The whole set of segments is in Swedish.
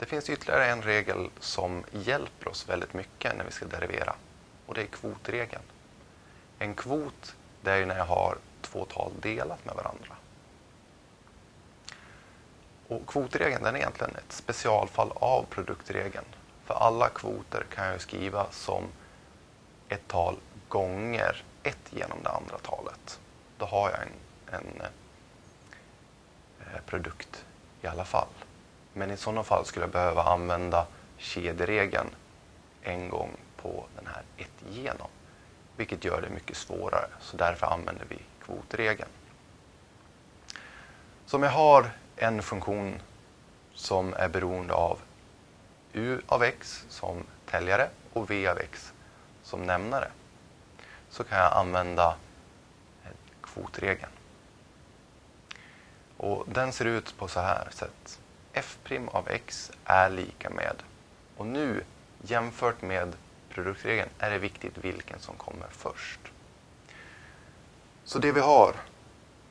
Det finns ytterligare en regel som hjälper oss väldigt mycket när vi ska derivera och det är kvotregeln. En kvot det är när jag har två tal delat med varandra. Och kvotregeln den är egentligen ett specialfall av produktregeln. För alla kvoter kan jag skriva som ett tal gånger ett genom det andra talet. Då har jag en, en eh, produkt i alla fall. Men i sådana fall skulle jag behöva använda kedjeregeln en gång på den här ett genom. Vilket gör det mycket svårare, så därför använder vi kvotregeln. Så om jag har en funktion som är beroende av u av x som täljare och v av x som nämnare så kan jag använda kvotregeln. Och den ser ut på så här sätt f' av x är lika med, och nu jämfört med produktregeln är det viktigt vilken som kommer först. Så det vi har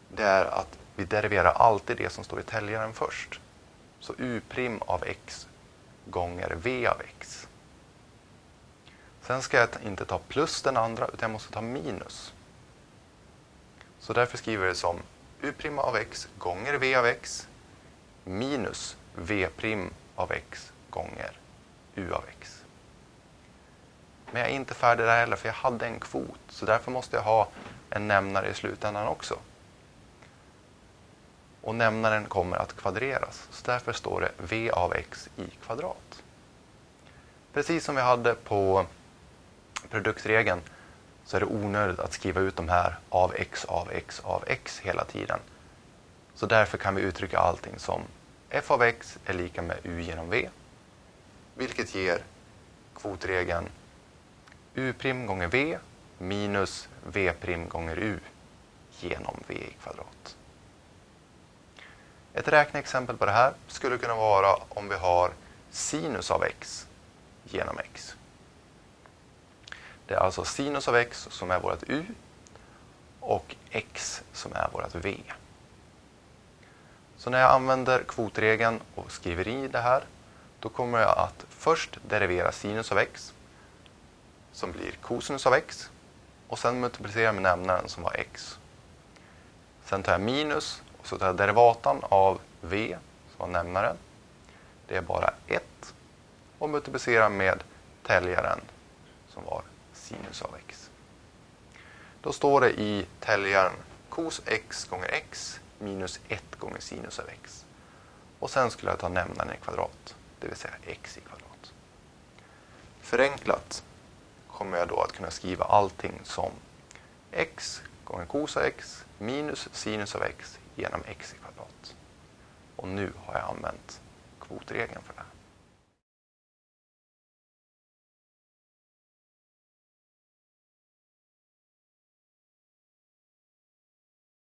det är att vi deriverar alltid det som står i täljaren först. Så u' av x gånger v av x. Sen ska jag inte ta plus den andra, utan jag måste ta minus. Så därför skriver jag det som u' av x gånger v av x minus v' av x gånger u av x. Men jag är inte färdig där heller, för jag hade en kvot. Så därför måste jag ha en nämnare i slutändan också. Och nämnaren kommer att kvadreras. Så därför står det v av x i kvadrat. Precis som vi hade på produktregeln så är det onödigt att skriva ut de här av x av x av x hela tiden. Så därför kan vi uttrycka allting som f av x är lika med u genom v, vilket ger kvotregeln u' gånger v minus v' gånger u genom v i kvadrat. Ett räkneexempel på det här skulle kunna vara om vi har sinus av x genom x. Det är alltså sinus av x som är vårt u och x som är vårt v. Så när jag använder kvotregeln och skriver i det här då kommer jag att först derivera sinus av x som blir cosinus av x och sen multiplicera med nämnaren som var x. Sen tar jag minus och så tar jag derivatan av v som var nämnaren. Det är bara 1 och multiplicerar med täljaren som var sinus av x. Då står det i täljaren cos x gånger x minus 1 gånger sinus av x. Och sen skulle jag ta nämnaren i kvadrat, det vill säga x i kvadrat. Förenklat kommer jag då att kunna skriva allting som x gånger cos av x minus sinus av x genom x i kvadrat. Och nu har jag använt kvotregeln för det här.